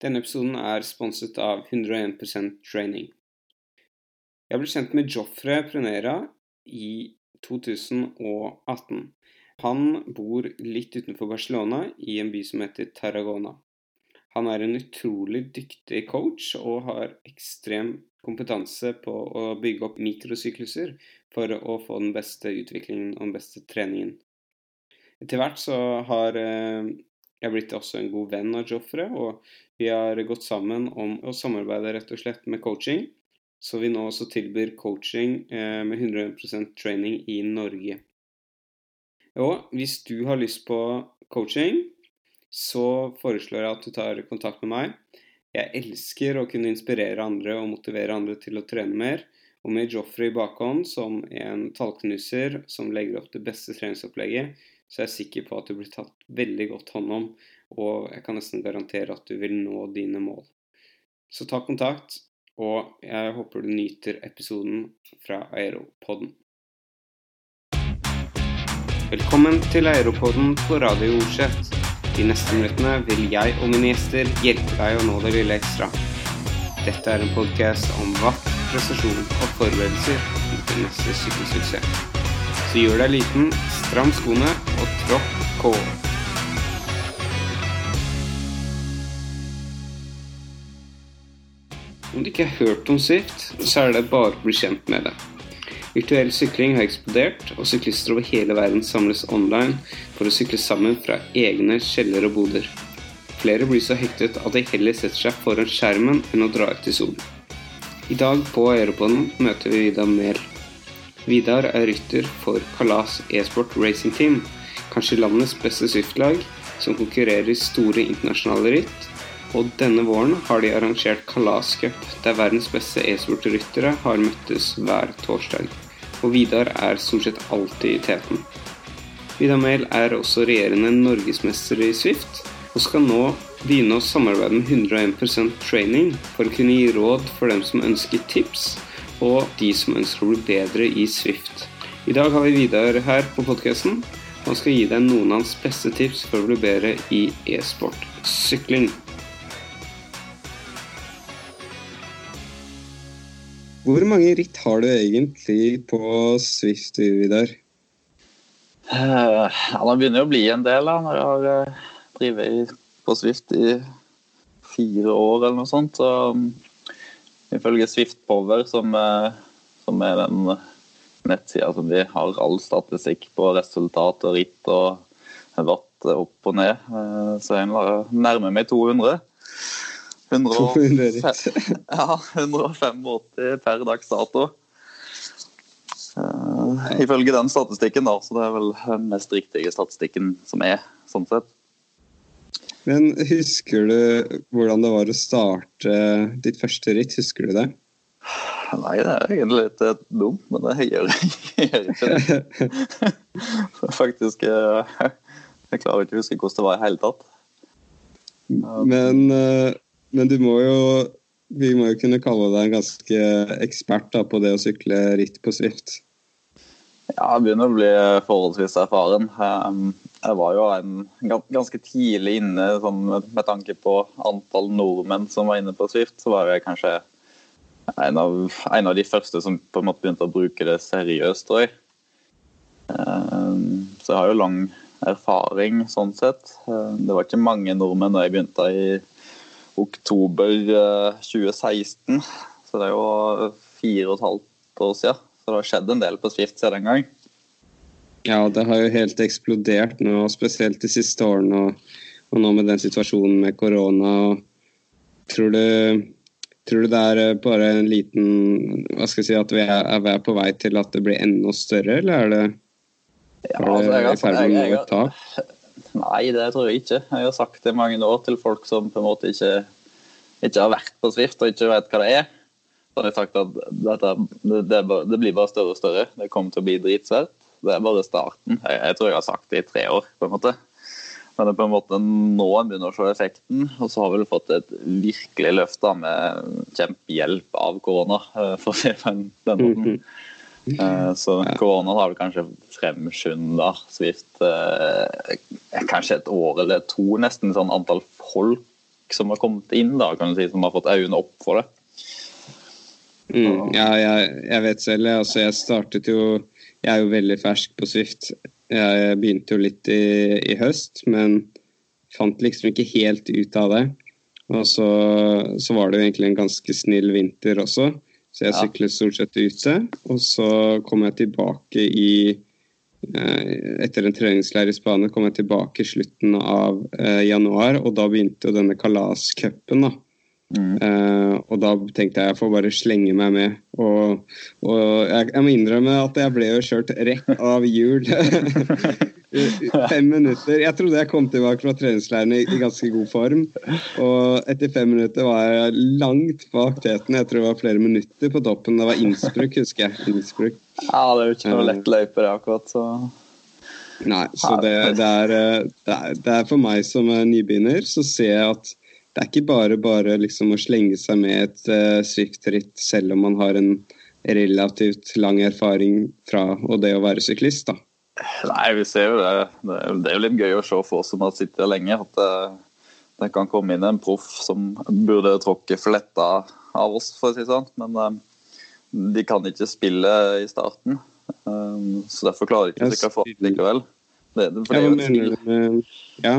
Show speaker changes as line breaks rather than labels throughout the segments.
Denne episoden er sponset av 101% Training. Jeg ble kjent med Joffre Prunera i 2018. Han bor litt utenfor Barcelona, i en by som heter Tarragona. Han er en utrolig dyktig coach og har ekstrem kompetanse på å bygge opp mikrosykluser for å få den beste utviklingen og den beste treningen. Etter hvert så har eh, jeg blitt også en god venn av Joffre, og vi har gått sammen om å samarbeide rett og slett med coaching. Så vi nå også tilbyr coaching eh, med 100% training i Norge. Og hvis du har lyst på coaching, så foreslår jeg at du tar kontakt med meg. Jeg elsker å kunne inspirere andre og motivere andre til å trene mer. Og med Joffrey i bakhånd som en tallknuser som legger opp det beste treningsopplegget, så er jeg sikker på at du blir tatt veldig godt hånd om, og jeg kan nesten garantere at du vil nå dine mål. Så ta kontakt, og jeg håper du nyter episoden fra Aeropodden. Velkommen til Aeropodden på Radio Ordset. De neste minuttene vil jeg og mine gjester hjelpe deg å nå det lille ekstra. Dette er en podkast om vatt, prestasjon og forberedelser til neste sykkelsuksess. Så gjør deg liten, stram skoene og tråkk på. Om du ikke har hørt om Swift, så er det bare å bli kjent med det. Virtuell sykling har eksplodert, og syklister over hele verden samles online for å sykle sammen fra egne kjeller og boder. Flere blir så hektet at de heller setter seg foran skjermen enn å dra ut i solen. I dag på Aeropoden møter vi Vidar Mehl. Vidar er rytter for Kalas e-sport racing team, kanskje landets beste Swift-lag, som konkurrerer i store internasjonale ritt. Og denne våren har de arrangert Kalascup, der verdens beste e-sportryttere har møttes hver torsdag. Og Vidar er stort sett alltid i teten. Vidar Mehl er også regjerende norgesmester i Swift, og skal nå begynne å samarbeide med 101% Training for å kunne gi råd for dem som ønsker tips og de som ønsker å bli bedre i Swift. I dag har vi Vidar her på podkasten. Han skal gi deg noen av hans beste tips for å bli bedre i e-sport sykling. Hvor mange ritt har du egentlig på Swift, Vidar?
Uh, ja, det begynner å bli en del da, når jeg har uh, drevet på Swift i fire år eller noe sånt. Så um, Ifølge Swift Power, som, uh, som er den nettsida som vi har all statistikk på resultat og ritt og watt opp og ned, eh, så jeg nærmer meg 200. 105, ja, 185 per dags dato. Uh, ifølge den statistikken, da. Så det er vel den mest riktige statistikken som er, sånn sett.
Men husker du hvordan det var å starte ditt første ritt? Husker du det?
Nei, det er egentlig litt eh, dumt, men det gjør jeg ikke det. Faktisk eh, Jeg klarer ikke å huske hvordan det var i hele tatt.
Men, men, du må jo Vi må jo kunne kalle deg en ganske ekspert da, på det å sykle ritt på Swift?
Ja, jeg begynner å bli forholdsvis erfaren. Jeg var jo en, ganske tidlig inne sånn, med tanke på antall nordmenn som var inne på Swift. Så var jeg kanskje en av, en av de første som på en måte begynte å bruke det seriøst, tror jeg. Så jeg har jo lang erfaring sånn sett. Det var ikke mange nordmenn da jeg begynte i oktober 2016. Så det er jo fire og et halvt år siden. Så det har skjedd en del på Swift siden den gang.
Ja, det har jo helt eksplodert nå, spesielt de siste årene. Og, og nå med den situasjonen med korona. Tror du, tror du det er eh, bare en liten Hva skal jeg si, at vi er, er vi på vei til at det blir enda større, eller er det,
ja, altså, jeg, i ferd med å nå et tak? Nei, det tror jeg ikke. Jeg har sagt det mange år til folk som på en måte ikke, ikke har vært på Swift og ikke vet hva det er så har jeg sagt at dette, det, det, blir bare større og større. Det kommer til å bli dritsvært. Det er bare starten. Jeg, jeg, tror jeg har sagt det i tre år. på en måte. Men det er på en måte nå en begynner å se effekten. Og så har vi fått et virkelig løft da, med kjempehjelp av korona, eh, for å si det på den måten. Uh, så korona har vel kanskje fremskynda Swift uh, kanskje et år eller to, nesten sånn antall folk som har kommet inn, da, kan du si, som har fått øynene opp for det.
Mm, ja, jeg, jeg, vet selv. Altså, jeg startet jo Jeg er jo veldig fersk på Swift. Jeg begynte jo litt i, i høst, men fant liksom ikke helt ut av det. Og så, så, var det jo egentlig en ganske snill vinter også, så jeg sykler stort sett ute. Og så kom jeg tilbake i eh, Etter en treningsleir i Spania kom jeg tilbake i slutten av eh, januar, og da begynte jo denne kalascupen, da. Mm. Uh, og da tenkte jeg jeg får bare slenge meg med. Og, og jeg, jeg, må innrømme at jeg ble jo kjørt rett av hjul. fem minutter. Jeg trodde jeg kom tilbake fra treningsleiren i, i, ganske god form. Og etter fem minutter var jeg langt bak teten. Jeg tror det var flere minutter på toppen. Det var Innsbruck, husker jeg. Innsbruck.
Ja, det er jo ikke noe lett eh. løype, det, akkurat. så...
Nei, så det, det, er, eh, det, er, det, er, for meg som nybegynner, så ser jeg at det er ikke bare bare liksom å slenge seg med et uh, syktritt selv om man har en relativt lang erfaring fra og det å være syklist. da.
Nei, vi ser jo det. Det er jo litt gøy å se for oss som har sittet her lenge, at det, eh, det, kan komme inn en proff som burde tråkke fletta av oss, for å si det sånn. Men um, de kan ikke spille i starten. Så derfor klarer de ikke å sikre fart likevel. Det,
det, ja, hva mener du med Ja?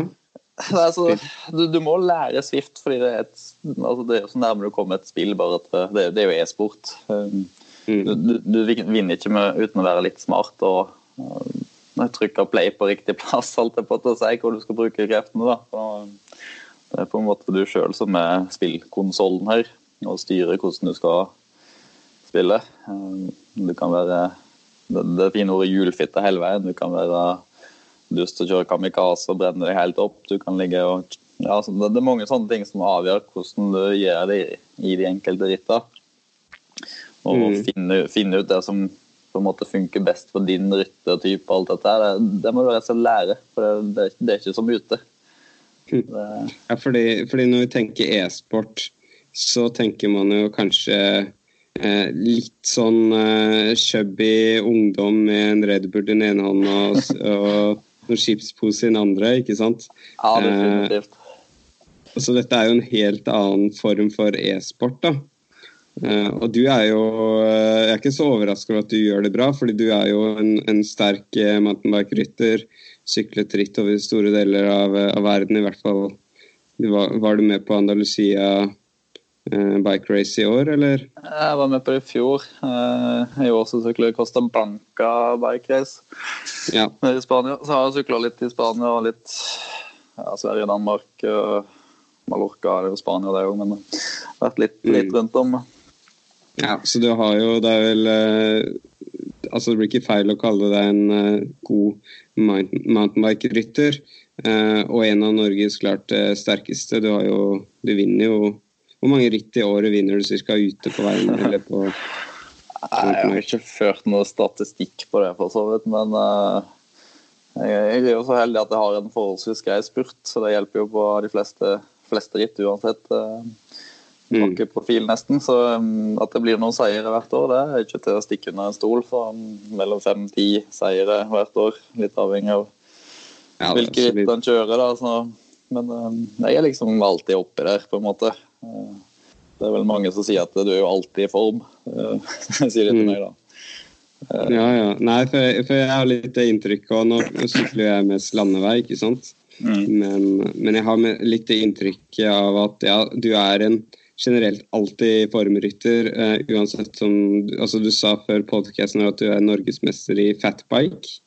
Altså, du, du, må lære Swift, fordi det er, et, altså det er så nærme du kommer et spill, bare at det, det er jo e-sport. Um, mm. Du, du, vinner ikke med, uten å være litt smart og og trykke play på riktig plass, alt det på å si hvor du skal bruke kreftene. da. det er på en måte du sjøl som er spillkonsollen her, og styrer hvordan du skal spille. Um, du kan være det, det fine ordet hjulfitte hele veien. Du kan være lyst til å kjøre kamikaze og brenne deg helt opp. Du kan ligge og ja, altså, det, er mange sånne ting som avgjør hvordan du gjør det i, de enkelte rittene. Og mm. finne, finne, ut det som på en måte funker best for din ryttertype. alt dette det, det, må du rett og slett lære, for det, det er ikke som ute.
Mm. Ja, fordi, fordi, når vi tenker e-sport, så tenker man jo kanskje eh, litt sånn eh, chubby ungdom med en Red Bull i den ene hånda og, og noen chipspose i den andre, ikke sant?
Ja, definitivt.
Eh, så dette er jo en helt annen form for e-sport, da. Eh, og du er jo eh, Jeg er ikke så overrasket over at du gjør det bra, fordi du er jo en, en sterk eh, mountainbike-rytter. Syklet ritt over store deler av, av verden, i hvert fall. Var, var du med på Andalusia Eh, bike race i år, eller?
Jeg var med på det i fjor. Eh, I år så sykler jeg Costa Blanca bike race ja. i Spania. Så har jeg sykla litt i Spania og litt ja, Sverige, Danmark, Mallorca eller Spania, det òg, men vært litt, litt mm. rundt om.
Ja, så du har jo Det er vel eh, Altså, det blir ikke feil å kalle deg en god mountainbike-rytter. og en av Norges klart sterkeste. Du har jo Du vinner jo hvor mange ritt i året vinner du ca. ute på veien? eller på
jeg har ikke ført noe statistikk på det, for så vidt. Men uh, jeg, er jo så heldig at jeg har en forholdsvis grei spurt, så det hjelper jo på de fleste, fleste ritt uansett. Uh, profil nesten, så um, At det blir noen seire hvert år, det er ikke til å stikke under en stol. For um, mellom fem-ti seire hvert år, litt avhengig av ja, hvilke ritt han kjører. da, så, Men um, jeg er liksom alltid oppi der, på en måte. Eh, det er vel mange som sier at du er jo alltid i form, eh, sier de til meg da.
Eh, ja, ja. Nei, for jeg, for jeg har litt inntrykk òg. Nå sykler jeg mest landevei, ikke sant. Mm. Men, men, jeg har litt inntrykk av at ja, du er en generelt alltid formrytter. Uh, uansett som altså Du sa før podkasten at du er norgesmester i fatbike.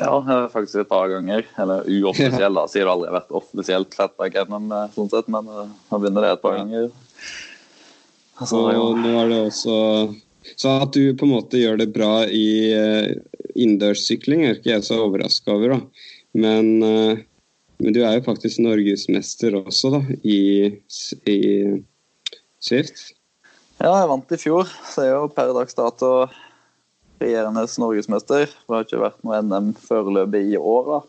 Ja, faktisk et par ganger. Eller uoffisiell, da. Sier det aldri har vært offisielt fatback NM, sånn sett, men nå har vunnet det et par ganger.
Altså, og nå er det også Så at du på en måte gjør det bra i uh, innendørssykling, er ikke jeg så overraska over, da. Men, men, du er jo faktisk norgesmester også, da, i, i Swift.
Ja, jeg vant i fjor, så jeg er jo per dags dato regjerende norgesmester. Det har ikke vært noe NM foreløpig i år. da.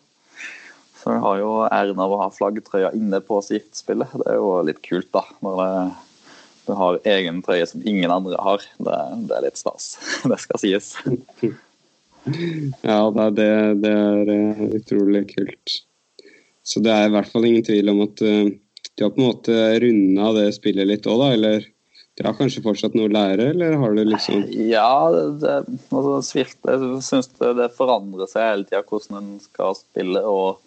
Så vi har jo æren av å ha flaggtrøya inne på Swift-spillet. Det er jo litt kult, da. Når du har egen trøye som ingen andre har. Det, det er litt stas. Det skal sies.
Ja, det, det er eh, utrolig kult. Så det er i hvert fall ingen tvil om at uh, du har på en måte runda det spillet litt òg, da? Eller du har kanskje fortsatt noe å lære, eller har du liksom
Ja, det, altså, Swift jeg syns det, det, forandrer seg hele tida hvordan en skal spille. Og,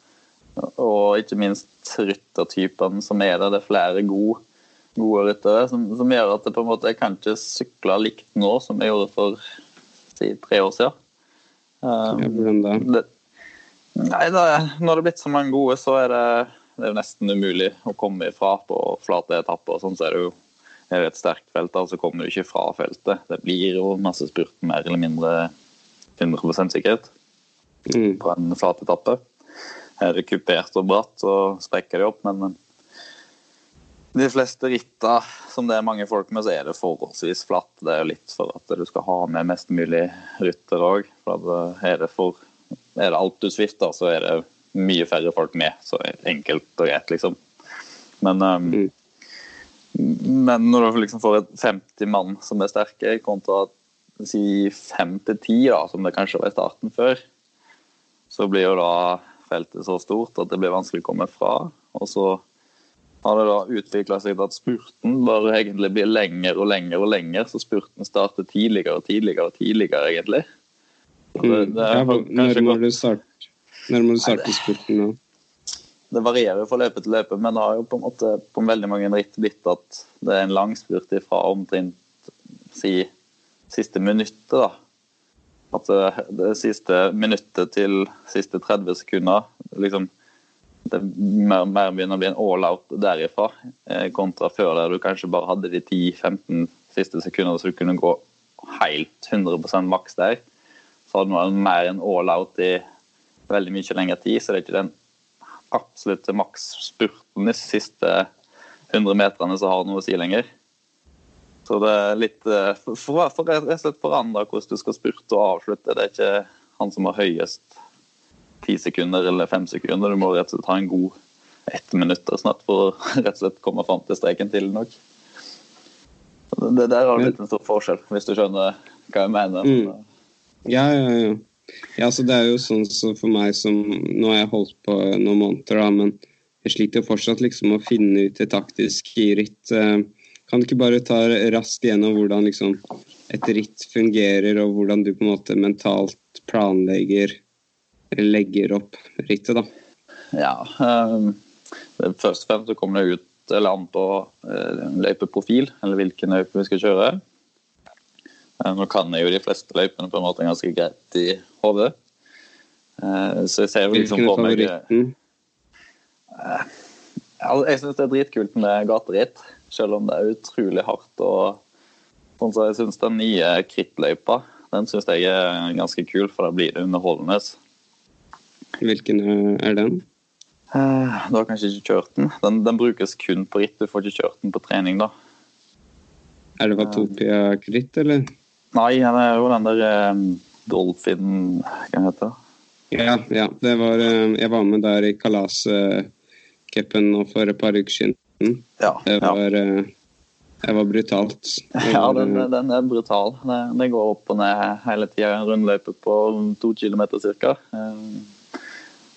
og ikke minst ryttertypen som er der. Det er flere gode, gode ryttere som, som, gjør at det på en måte, jeg kan ikke sykle likt nå som jeg gjorde for si, tre år siden.
Um, ja, hvordan da? Det,
nei, da, når det er blitt så mange gode, så er det, det er nesten umulig å komme ifra på flate etapper. Sånn så er det jo er et sterkt felt, så kommer du ikke fra feltet. Det blir jo masse spurt mer eller mindre 100 sikkerhet mm. på en flat etappe. Er det kupert og bratt, så sprekker det opp, men de fleste ritter som det er mange folk med, så er det forholdsvis flatt. Det er jo litt for at du skal ha med mest mulig rytter òg. Er, er det alt du svifter, så er det mye færre folk med. Så enkelt og greit, liksom. Men um, mm. Men når du liksom får et 50 mann som er sterke, kontra si 5 10, som det kanskje var i starten før, så blir jo da feltet så stort at det blir vanskelig å komme fra. Og så har det da utvikla seg til at spurten bare egentlig blir lenger og lenger og lenger, så spurten starter tidligere og tidligere og tidligere, egentlig.
Det, det ja, når, må du starte, når må du starte spurten nå?
Det varierer fra løpe til løpe, men det har jo på en måte på veldig mange ritt blitt at det er en lang spurt fra omtrent si siste minuttet. da. At det, det siste minuttet til siste 30 sekunder liksom, det mer, mer begynner å bli en all out derifra, eh, kontra før der du kanskje bare hadde de 10-15 siste sekundene så du kunne gå helt 100% maks der. Så hadde du mer enn all out i veldig mye lengre tid, så det er ikke den absolutt til maksspurten de siste 100 meterne som har noe å si lenger. Så det er litt eh, For, for, rett og slett forandra hvordan du skal spurte og avslutte. Det er ikke han som har høyest ti sekunder eller fem sekunder. Du må rett og slett ha en god ett minutt snart for å rett og slett komme fram til streken til nok. Det der har blitt en stor forskjell, hvis du skjønner hva jeg mener. Mm.
Ja, ja, ja. Ja, så det er jo sånn så for meg som Nå har jeg holdt på noen måneder, da, men jeg sliter jo fortsatt liksom å finne ut det taktiske ritt. Eh, kan du ikke bare ta raskt gjennom hvordan liksom et ritt fungerer, og hvordan du på en måte mentalt planlegger eller legger opp rittet, da?
Ja. Um, først og fremst så kommer det ut eller an på uh, løypeprofil, eller hvilken løype vi skal kjøre. Uh, nå kan jeg jo de fleste løypene på en måte ganske greit i hodet. Uh, så jeg ser jo liksom på meg uh, Jeg syns det er dritkult med gateritt, selv om det er utrolig hardt. og sånn så Jeg syns den nye krittløypa den synes jeg er ganske kul, for da blir det underholdende.
Hvilken eh, er den?
Du har kanskje ikke kjørt den. den. den. brukes kun på ritt, du får ikke kjørt den på trening, da.
Er det Vatopia-kritt, eller?
Nei, det er jo den der um, Dolphin Hva heter det?
Ja, ja. Det var, eh, jeg var med der i Kalascupen uh, for et par uker siden. Ja, det var, ja. Eh, det var brutalt.
ja, den, den, er brutal. Det, det, går opp og ned hele tida. En rundløype på to kilometer ca. Eh,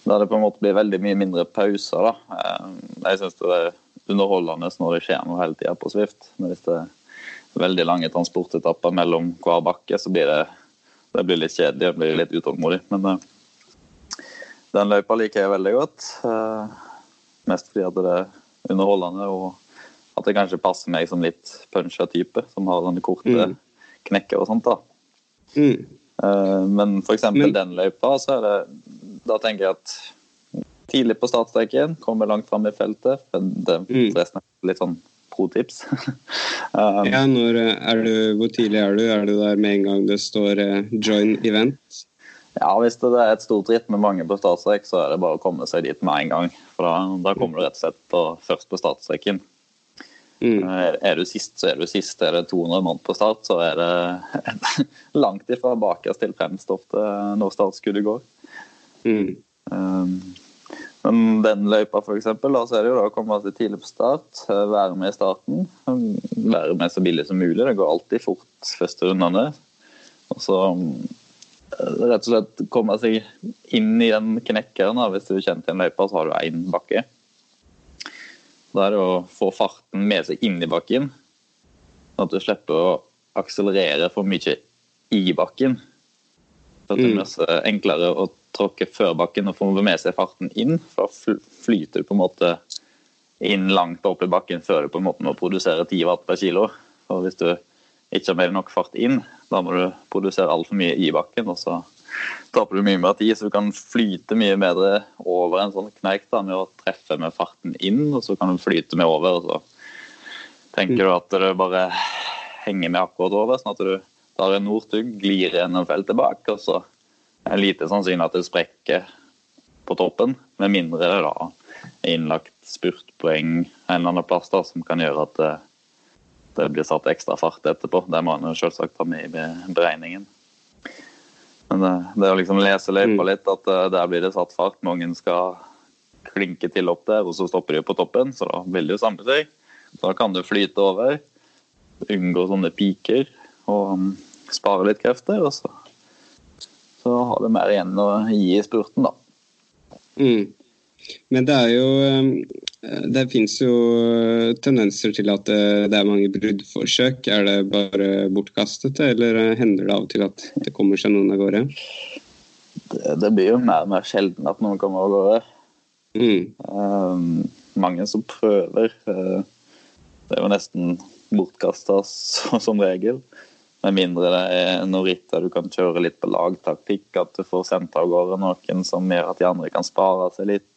da det på en måte blir veldig mye mindre pauser. da. Jeg syns det er underholdende når det skjer noe hele tida på Swift. Men hvis det er veldig lange transportetapper mellom hver bakke, så blir det det blir litt kjedelig og blir litt utålmodig. Men uh, den løypa liker jeg veldig godt. Uh, mest fordi at det er underholdende, og at det kanskje passer meg som litt puncha type, som har denne korte mm. knekker og sånt. da. Mm. Uh, men f.eks. Men... den løypa, så er det Da tenker jeg at tidlig på startstreken, kommer langt fram i feltet. Det er mm. forresten litt sånn pro-tips.
um, ja, når eh, du, hvor tidlig er du? Er du der med en gang det står uh, 'join event'?
Ja, hvis det er et stort ritt med mange på startstrek, så er det bare å komme seg dit med en gang. For da, da kommer du rett og slett først på startstreken. Mm. Er, er, du sist, så er du sist. Er det 200 mann på start, så er det langt ifra bakerst til fremst ofte når startskuddet går. Mm. Um, men den løypa, f.eks., så er det jo da å komme seg tidlig på start, eh, være med i starten. Være med så billig som mulig. Det går alltid fort første rundene. Og så eh, rett og slett komme seg inn i den knekkeren. Da. Hvis du er kjent i en løype, så har du én bakke. Da er det å få farten med seg inn i bakken. Sånn at du slipper å akselerere for mye i bakken. Så det er mm. mye enklere å tråkke før bakken og få med seg farten inn. For da flyter du på en måte inn langt opp i bakken før du på en måte må produsere 10 watt per kilo. Og hvis du ikke har mer nok fart inn, da må du produsere altfor mye i bakken. og så taper du mye mer tid, så du kan flyte mye bedre over en sånn kneik da, med å treffe med farten inn, og så kan du flyte med over. og så tenker du at det bare henger med akkurat over, sånn at du tar en nordtugg, glir gjennom feltet bak, og så er lite sannsynlig at det sprekker på toppen, med mindre det da er innlagt spurtpoeng en eller annen plass da, som kan gjøre at det, det blir satt ekstra fart etterpå. Det må en selvsagt ta med i beregningen. Men det, det å liksom lese løypa mm. litt, at uh, der blir det satt fart. Mange skal klinke til opp der, og så stopper de på toppen. Så da vil det jo samle seg. Da kan du flyte over, unngå sånne piker og um, spare litt krefter. Og så, så har du mer igjen å gi i spurten, da.
Mm. Men det er jo um, Det fins jo tendenser til at det er mange bruddforsøk. Er det bare bortkastet, eller hender det av og til at det kommer seg noen av gårde?
Det, det blir jo mer og mer sjelden at noen kommer av gårde. Mm. Um, mange som prøver. Uh, det er jo nesten bortkasta som regel. Med mindre det er noen ritt der du kan kjøre litt på lagtaktikk, at du får sendt av gårde noen som gjør at de andre kan spare seg litt.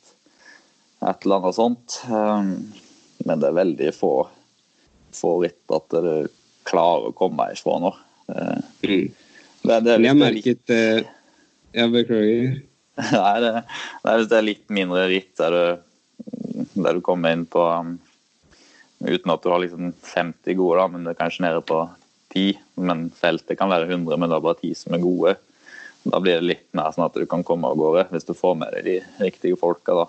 Et eller annet sånt. Um, men det er veldig få, få ritt at du klarer å komme ifra nå.
Mm. Det, det litt, jeg merket uh, Jeg beklager.
Nei, det, det, er, det er litt mindre ritt der du, der du kommer inn på um, Uten at du har liksom 50 gode, da, men det er kanskje nede på 10. Men feltet kan være 100, men det er bare ti som er gode. Da blir det litt mer sånn at du kan komme av gårde, hvis du får med deg de riktige folka. da.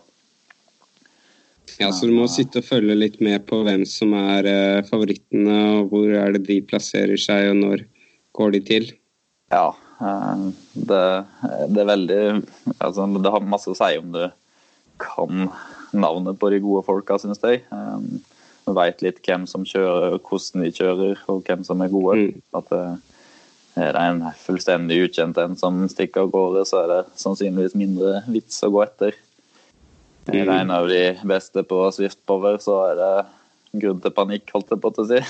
Ja, Så du må sitte og følge litt med på hvem som er eh, favorittene, og hvor er det de plasserer seg, og når går de til?
Ja, eh, det, det, er veldig altså, Det har masse å si om du kan navnet på de gode folka, syns jeg. Veit litt hvem som kjører, hvordan de kjører og hvem som er gode. Mm. At eh, er det en fullstendig ukjent en som stikker av gårde, så er det sannsynligvis mindre vits å gå etter. Er det en av de beste på Swift Power, så er det grunn til panikk, holdt jeg på å si.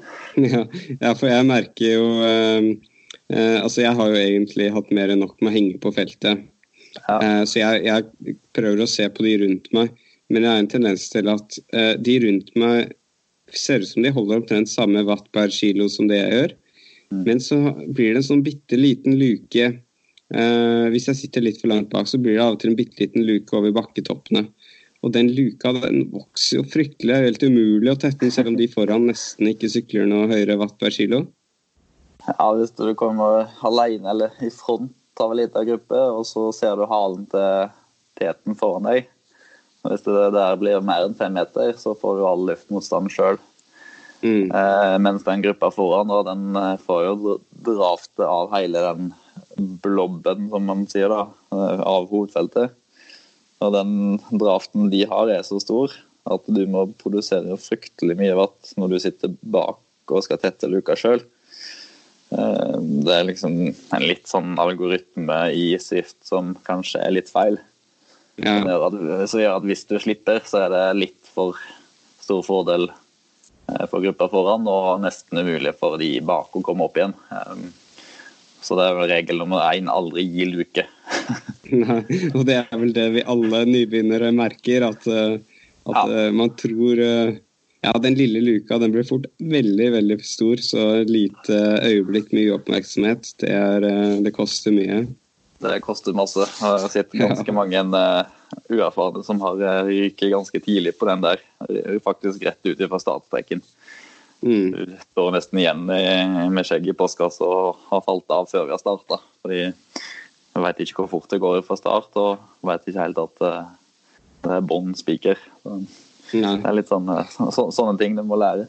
ja, ja, for jeg merker jo eh, eh, Altså, jeg har jo egentlig hatt mer enn nok med å henge på feltet. Ja. Eh, så jeg, jeg, prøver å se på de rundt meg. Men jeg har en tendens til at uh, de rundt meg ser ut som de holder omtrent samme watt per kilo som det jeg gjør. Mm. Men så blir det en sånn bitte liten luke uh, Hvis jeg sitter litt for langt bak, så blir det av og til en bitte liten luke over bakketoppene. Og den luka den vokser jo fryktelig. Det er helt umulig å tette den, selv om de foran nesten ikke sykler noe høyere watt per kilo.
Ja, hvis du kommer alene eller i front av en liten gruppe, og så ser du halen til teten foran deg, hvis det der blir mer enn fem meter, så får du all luftmotstand sjøl. Mm. Eh, mens den gruppa foran da, den eh, får jo draftet av hele den blobben, som man sier, da, eh, av hovedfeltet. Og den draften de har, er så stor at du må produsere fryktelig mye vatt når du sitter bak og skal tette luka sjøl. Eh, det er liksom en litt sånn algoritme i Swift som kanskje er litt feil. Ja. Som, gjør at, som, gjør at, hvis du slipper, så er det litt for stor fordel eh, for gruppa foran, og nesten umulig for de bak å komme opp igjen. Um, så det er vel regel nummer én aldri gi luke.
Nei, og det er vel det vi alle nybegynnere merker, at, eh, at ja. Eh, man tror ja, den lille luka den blir fort veldig veldig stor, så lite øyeblikk med uoppmerksomhet, det, er, det koster mye.
Det koster masse. Jeg har sett ganske mange uh, uerfarne som har uh, ryket ganske tidlig på den der. Faktisk rett ut fra startstreken. Mm. Du står nesten igjen med skjegg i postkassa og har falt av før vi har starta. Fordi jeg veit ikke hvor fort det går fra start, og veit ikke helt at uh, det er bånn spiker. Det er litt sånne, så, sånne ting du må lære.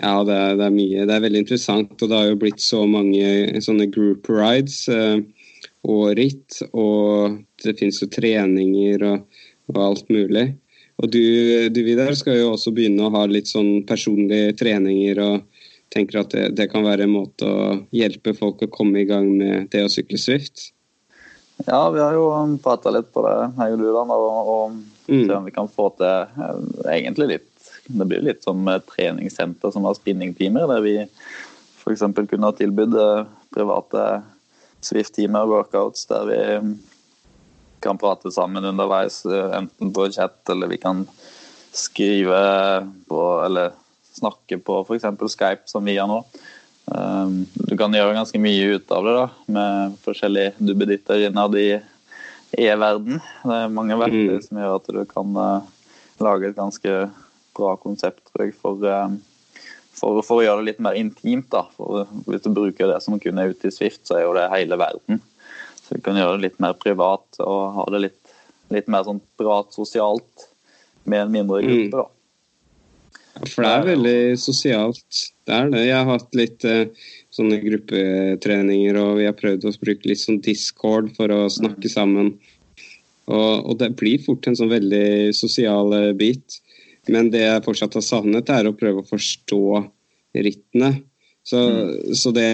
Ja, det er, det er, mye. Det er veldig interessant. Og det har jo blitt så mange sånne group rides. Eh, og ritt, og det finnes jo treninger og, og, alt mulig. Og du, du Vidar, skal jo også begynne å ha litt sånn personlige treninger og tenker at det, det, kan være en måte å hjelpe folk å komme i gang med det å sykle Swift?
Ja, vi har jo prata litt på det, jeg og du, da, og, og mm. se om vi kan få til eh, egentlig litt Det blir litt som treningssenter som har spinningtimer, der vi f.eks. kunne ha tilbudt eh, private Swift-timer, workouts, der vi kan prate sammen underveis, eh, enten på chat eller vi kan skrive på eller snakke på f.eks. Skype, som vi gjør nå. Um, du kan gjøre ganske mye ut av det da, med forskjellige dubbeditter innad i e-verden. Det er mange verktøy mm. som gjør at du kan uh, lage et ganske bra konsept tror jeg, for, uh, for, for, å gjøre det litt mer intimt. da. For Hvis du bruker det som kun er ute i Swift, så er jo det hele verden. Så du kan gjøre det litt mer privat og ha det litt, litt mer sånn prat sosialt med en mindre gruppe. da.
For det er veldig sosialt. Det er det. Jeg har hatt litt eh, sånne gruppetreninger, og vi har prøvd å bruke litt sånn Discord for å snakke mm. sammen. Og, og, det blir fort en sånn veldig sosial bit. Men det jeg fortsatt har savnet, er å prøve å forstå rittene. Så, mm. så, det,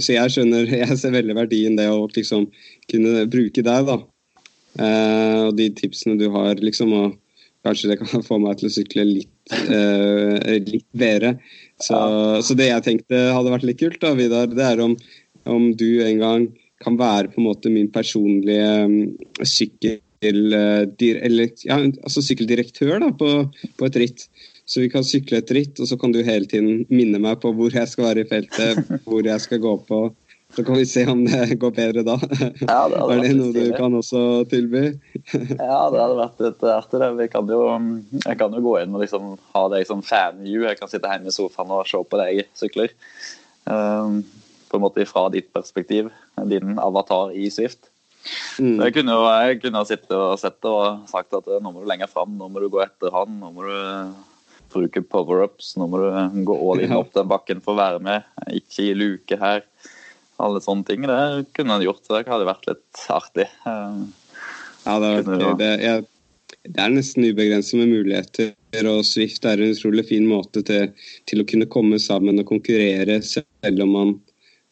så jeg skjønner Jeg ser veldig verdien det å liksom kunne bruke deg, da. Eh, og de tipsene du har, liksom. Og kanskje det kan få meg til å sykle litt eh, litt bedre. Så, ja. så, det jeg tenkte hadde vært litt kult, da, Vidar, det er om, om du en gang kan være på en måte min personlige um, sykkel... Uh, eller, ja, altså sykkeldirektør da, på, på et ritt. Så vi kan sykle et ritt, og så kan du hele tiden minne meg på hvor jeg skal være i feltet, hvor jeg skal gå på så kan vi se om det går bedre da. Ja, det er det noe du kan også tilby?
ja, det hadde vært litt artig. det. Kan jo, jeg kan jo gå inn og liksom ha deg som fan-view. Jeg kan sitte hjemme i sofaen og se på deg sykler. Um, på en måte fra ditt perspektiv, din avatar i Swift. Mm. Jeg kunne jo jeg kunne sittet og sett det og sagt at nå må du lenger fram, nå må du gå etter han. nå må du bruke power-ups, nå må du gå all in opp den bakken for å være med. Ikke i luke her alle sånne ting. Det kunne han gjort. Det hadde vært litt artig.
Ja, det, er, det, jeg, det er nesten ubegrenset med muligheter. Og Swift er en utrolig fin måte til, til å kunne komme sammen og konkurrere, selv om man eh,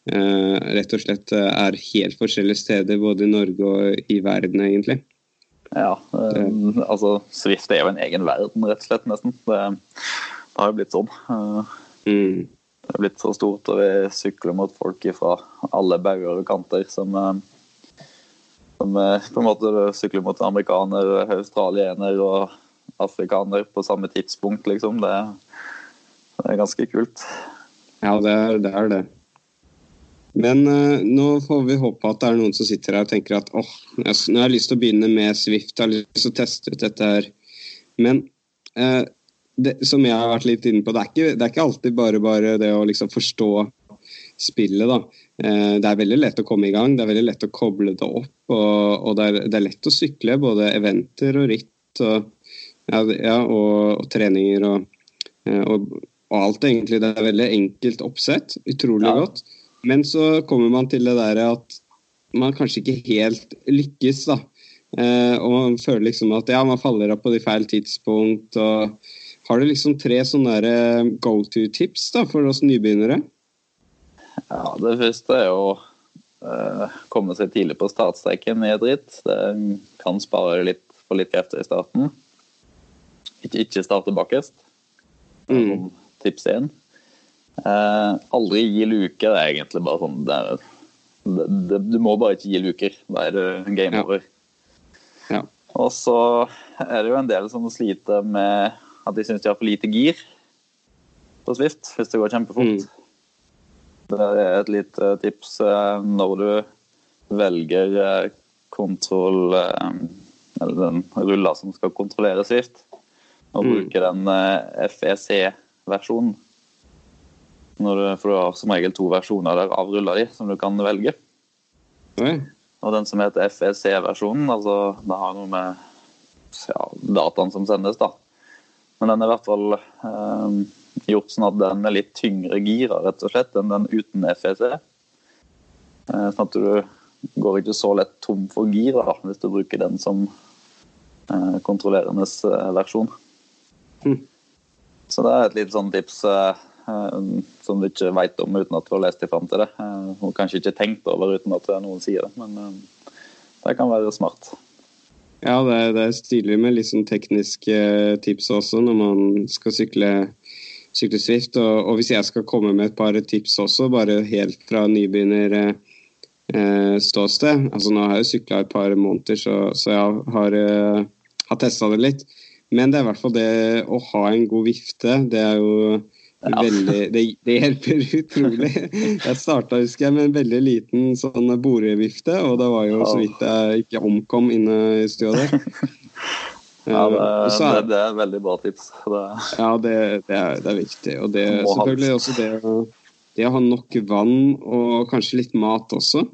rett og slett er helt forskjellige steder, både i Norge og i verden, egentlig.
Ja, eh, altså Swift er jo en egen verden, rett og slett, nesten. Det, det har jo blitt sånn. Mm. Det er blitt så stort, og vi sykler mot folk fra alle bauger og kanter som, eh, som eh, på en måte sykler mot amerikaner, australiener og afrikaner på samme tidspunkt, liksom. Det, det er ganske kult.
Ja, det er det. Er det. Men uh, nå får vi håpe at det er noen som sitter her og tenker at åh, oh, har jeg lyst til å begynne med Swift, jeg har lyst til å teste ut dette her. Men uh, det, som jeg har vært litt inne på, det er ikke, det er ikke alltid bare, bare det å liksom forstå spillet. da. Uh, det er veldig lett å komme i gang, det er veldig lett å koble det opp. Og, og det, er, det, er, lett å sykle, både eventer og ritt og, ja, ja, og, og treninger og, og, alt, egentlig. Det er veldig enkelt oppsett. Utrolig ja. godt. Men så kommer man til det der at man kanskje ikke helt lykkes, da. Eh, og man føler liksom at ja, man faller opp på de feil tidspunkt. og har du liksom tre sånne eh, go to-tips for oss nybegynnere?
Ja, Det første er å eh, komme seg tidlig på startstreken i dritt. Det kan spare litt for litt krefter i starten. Ikke, ikke starte bakerst. Mm. Tips én. Uh, aldri gi luke. Det er egentlig bare sånn det er, det, det, Du må bare ikke gi luker. Da er det game over. Ja. Ja. Og så er det jo en del som sliter med at de syns de har for lite gir på Swift hvis det går kjempefort. Mm. Det er et lite tips eh, når du velger eh, kontroll eh, Eller den rulla som skal kontrollere Swift, og mm. bruker den FEC-versjonen. For du har som regel to versjoner der av rulla di som du kan velge. Mm. Og den som heter FEC-versjonen, altså det har noe med ja, dataen som sendes, da. Men den er i hvert fall eh, gjort sånn at den er litt tyngre gira rett og slett enn den uten FEC. Eh, sånn at du går ikke så lett tom for gir da, hvis du bruker den som, eh, kontrollerende eh, versjon.
Mm.
Så det er et lite sånn tips eh, som du ikke vet om uten at du har lest deg fram til det. Og kanskje ikke tenkt over uten at noen sier det, men det kan være smart.
Ja, det er, det er stilig med litt sånn tekniske tips også når man skal sykle, sykle Swift. Og, og, hvis jeg skal komme med et par tips også, bare helt fra nybegynner eh, ståsted altså Nå har jeg jo sykla et par måneder, så, så jeg har, eh, har testa det litt. Men det er i hvert fall det å ha en god vifte. Det er jo ja. Veldig, det, det, hjelper utrolig. Jeg starta husker jeg, med en veldig liten sånn borevifte, og det var jo så vidt jeg ikke omkom inne i stua der.
Ja, det, er, det, det er veldig bra tips.
Det, ja, det, det, er, det er viktig. Og det selvfølgelig også det, det, å ha nok vann og kanskje litt mat også.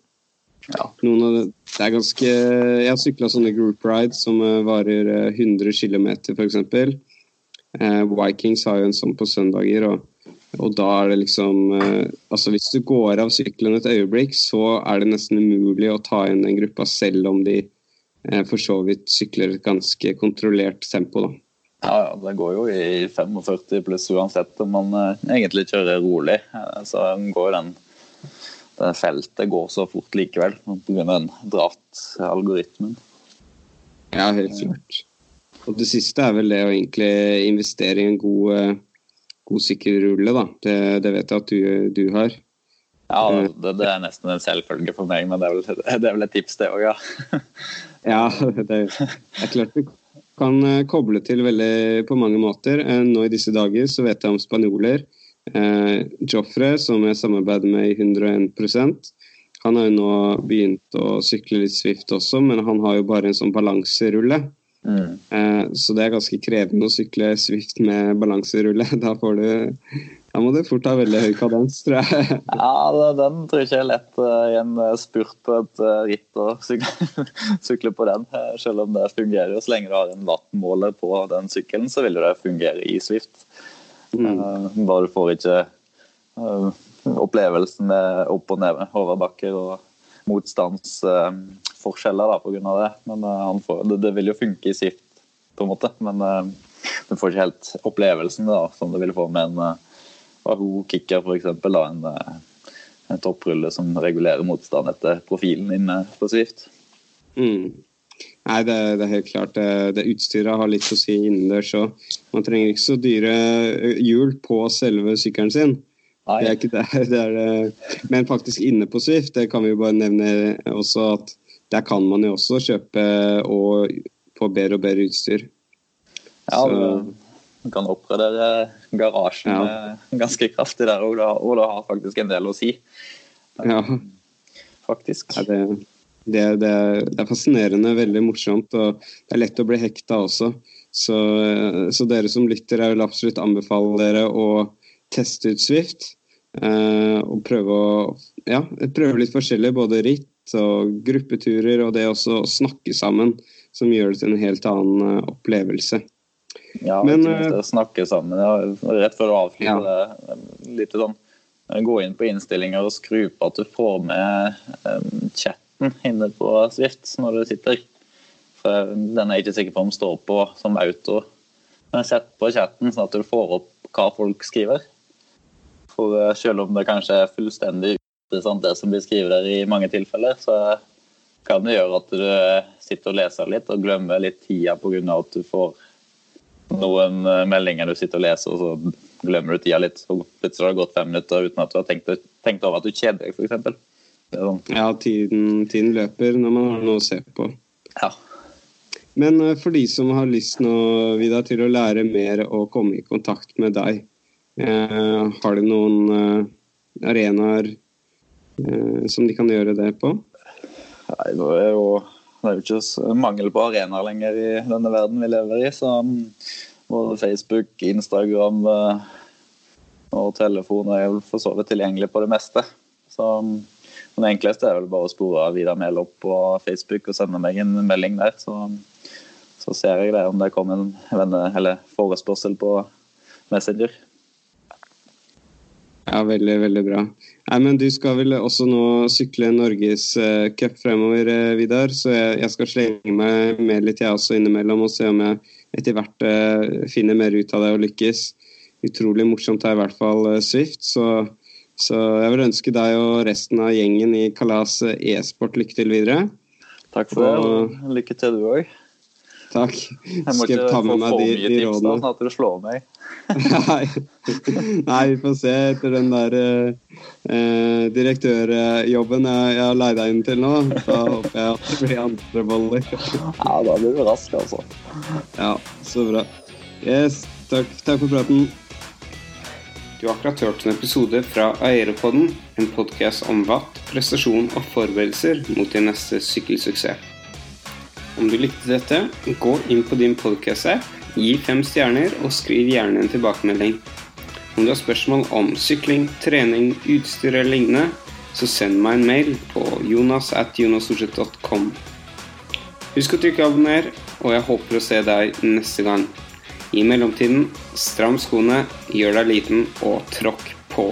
Ja. Det, det er ganske Jeg har sykla sånne group rides som eh, varer 100 km, f.eks. Eh, Vikings har jo en sånn på søndager, og, og da er det liksom eh, Altså hvis du går av sykkelen et øyeblikk, så er det nesten umulig å ta inn den gruppa, selv om de eh, for så vidt sykler et ganske kontrollert tempo, da.
Ja, ja, det går jo i 45 pluss uansett om man egentlig kjører rolig. Så går den det feltet går så fort likevel pga. den dratt-algoritmen.
Ja, helt klart. Og det siste er vel det å egentlig investere i en god, god sikker rulle, da. Det, det, vet jeg at du, du har.
Ja, eh. det, det, er nesten en selvfølge for meg, men det er vel, det er vel et tips, det òg, ja.
ja, det er klart du kan eh, koble til veldig på mange måter. Nå i disse dager så vet jeg om spanjoler. Eh, Joffre, som jeg samarbeider med i 101 han har jo nå begynt å sykle litt Swift også, men han har jo bare en sånn balanserulle. Mm. Eh, så det er ganske krevende å sykle Swift med balanserulle. Da får du da må du fort ha veldig høy kadens, tror jeg.
Ja, den tror jeg ikke er lett uh, i en uh, spurt på et ritt å sykle, sykle, på den. selv om det fungerer. Så lenge du har en wattmåler på den sykkelen, så vil det fungere i Swift. Mm. bare du får ikke opplevelsen med opp- og ned, overbakker og motstands forskjeller da, pga. det. Men uh, får, det, det, vil jo funke i Swift, på en måte. Men uh, du får ikke helt opplevelsen da, som du ville få med en uh, Wahoo Kicker, f.eks. En, en topprulle som regulerer motstand etter profilen inne på Swift.
Mm. Nei, det, det, er helt klart. Det, det, utstyret har litt å si innendørs òg. Man trenger ikke så dyre hjul på selve sykkelen sin. Nei. Det er ikke der, det er det. Men faktisk inne på Swift, det kan vi jo bare nevne også at der kan man jo også kjøpe og få bedre og bedre utstyr.
Ja, du kan oppgradere garasjen ja. ganske kraftig der òg, og det har faktisk en del å si.
Ja.
Faktisk.
Ja, det, det, det, er fascinerende, veldig morsomt, og det er lett å bli hekta også. Så, så dere som lytter, jeg vil absolutt anbefale dere å teste ut Swift. Eh, og prøve å ja, prøve litt forskjellig, både ritt og gruppeturer og det også å snakke sammen, som gjør det til en helt annen uh, opplevelse.
Ja, Men, ikke å snakke sammen. Ja, rett før du avslutter ja. litt sånn Gå inn på innstillinger og skru på at du får med um, chatten inne på Swift når du sitter. For Den er jeg ikke sikker på om står på som auto. Men sett på chatten sånn at du får opp hva folk skriver. For selv om det kanskje er fullstendig sant, det som blir skrevet der i mange tilfeller, så kan det gjøre at du sitter og leser litt og glemmer litt tida pga. at du får noen eh, meldinger du sitter og leser, og så glemmer du tida litt. Og plutselig har det gått fem minutter uten at du har tenkt, tenkt over at du kjeder deg, f.eks.
Sånn. Ja, tiden, tiden, løper når man har noe å se på.
Ja.
Men eh, for de som har lyst nå, Vidar, til å lære mer og komme i kontakt med deg, eh, har du noen eh, arenaer Eh, som de kan gjøre det på?
Nei, nå er jo, det er jo ikke mangel på arenaer lenger i denne verden vi lever i. Så mm, både Facebook, Instagram eh, og telefon er vel for så vidt tilgjengelig på det meste. Så det den enkleste er vel bare å spore Vidar Mehl opp på Facebook og sende meg en melding der. Så, så ser jeg det om det kommer en venne, eller forespørsel på Messenger.
Ja, veldig, veldig bra. Nei, men Du skal vel også nå sykle Norgescup uh, fremover, uh, Vidar. Så jeg, jeg, skal slenge meg med litt jeg også innimellom og se om jeg etter hvert uh, finner mer ut av det og lykkes. Utrolig morsomt er i hvert fall Swift. Så, så, jeg vil ønske deg og resten av gjengen i Kalas e-sport lykke til videre.
Takk for og, det. Lykke til, du òg.
Takk.
Jeg må ikke få for mye tips, da, sånn at du slår meg.
Nei. Nei, vi får se etter den der eh, direktørjobben jeg, jeg har leid deg inn til nå. Da håper jeg at det blir andre boller.
ja, da blir du rask, altså.
Ja, så bra. Yes, takk, takk for praten.
Du har akkurat hørt en episode fra Aeropodden, en podkast om vatt, prestasjon og forberedelser mot din neste sykkelsuksess. Om du likte dette, gå inn på din podcast-app, gi fem stjerner og skriv gjerne en tilbakemelding. Om du har spørsmål om sykling, trening, utstyr eller lignende, så send meg en mail på jonas at jonasordset.com. Husk å trykke abonner, og jeg håper å se deg neste gang. I mellomtiden, stram skoene, gjør deg liten og tråkk på.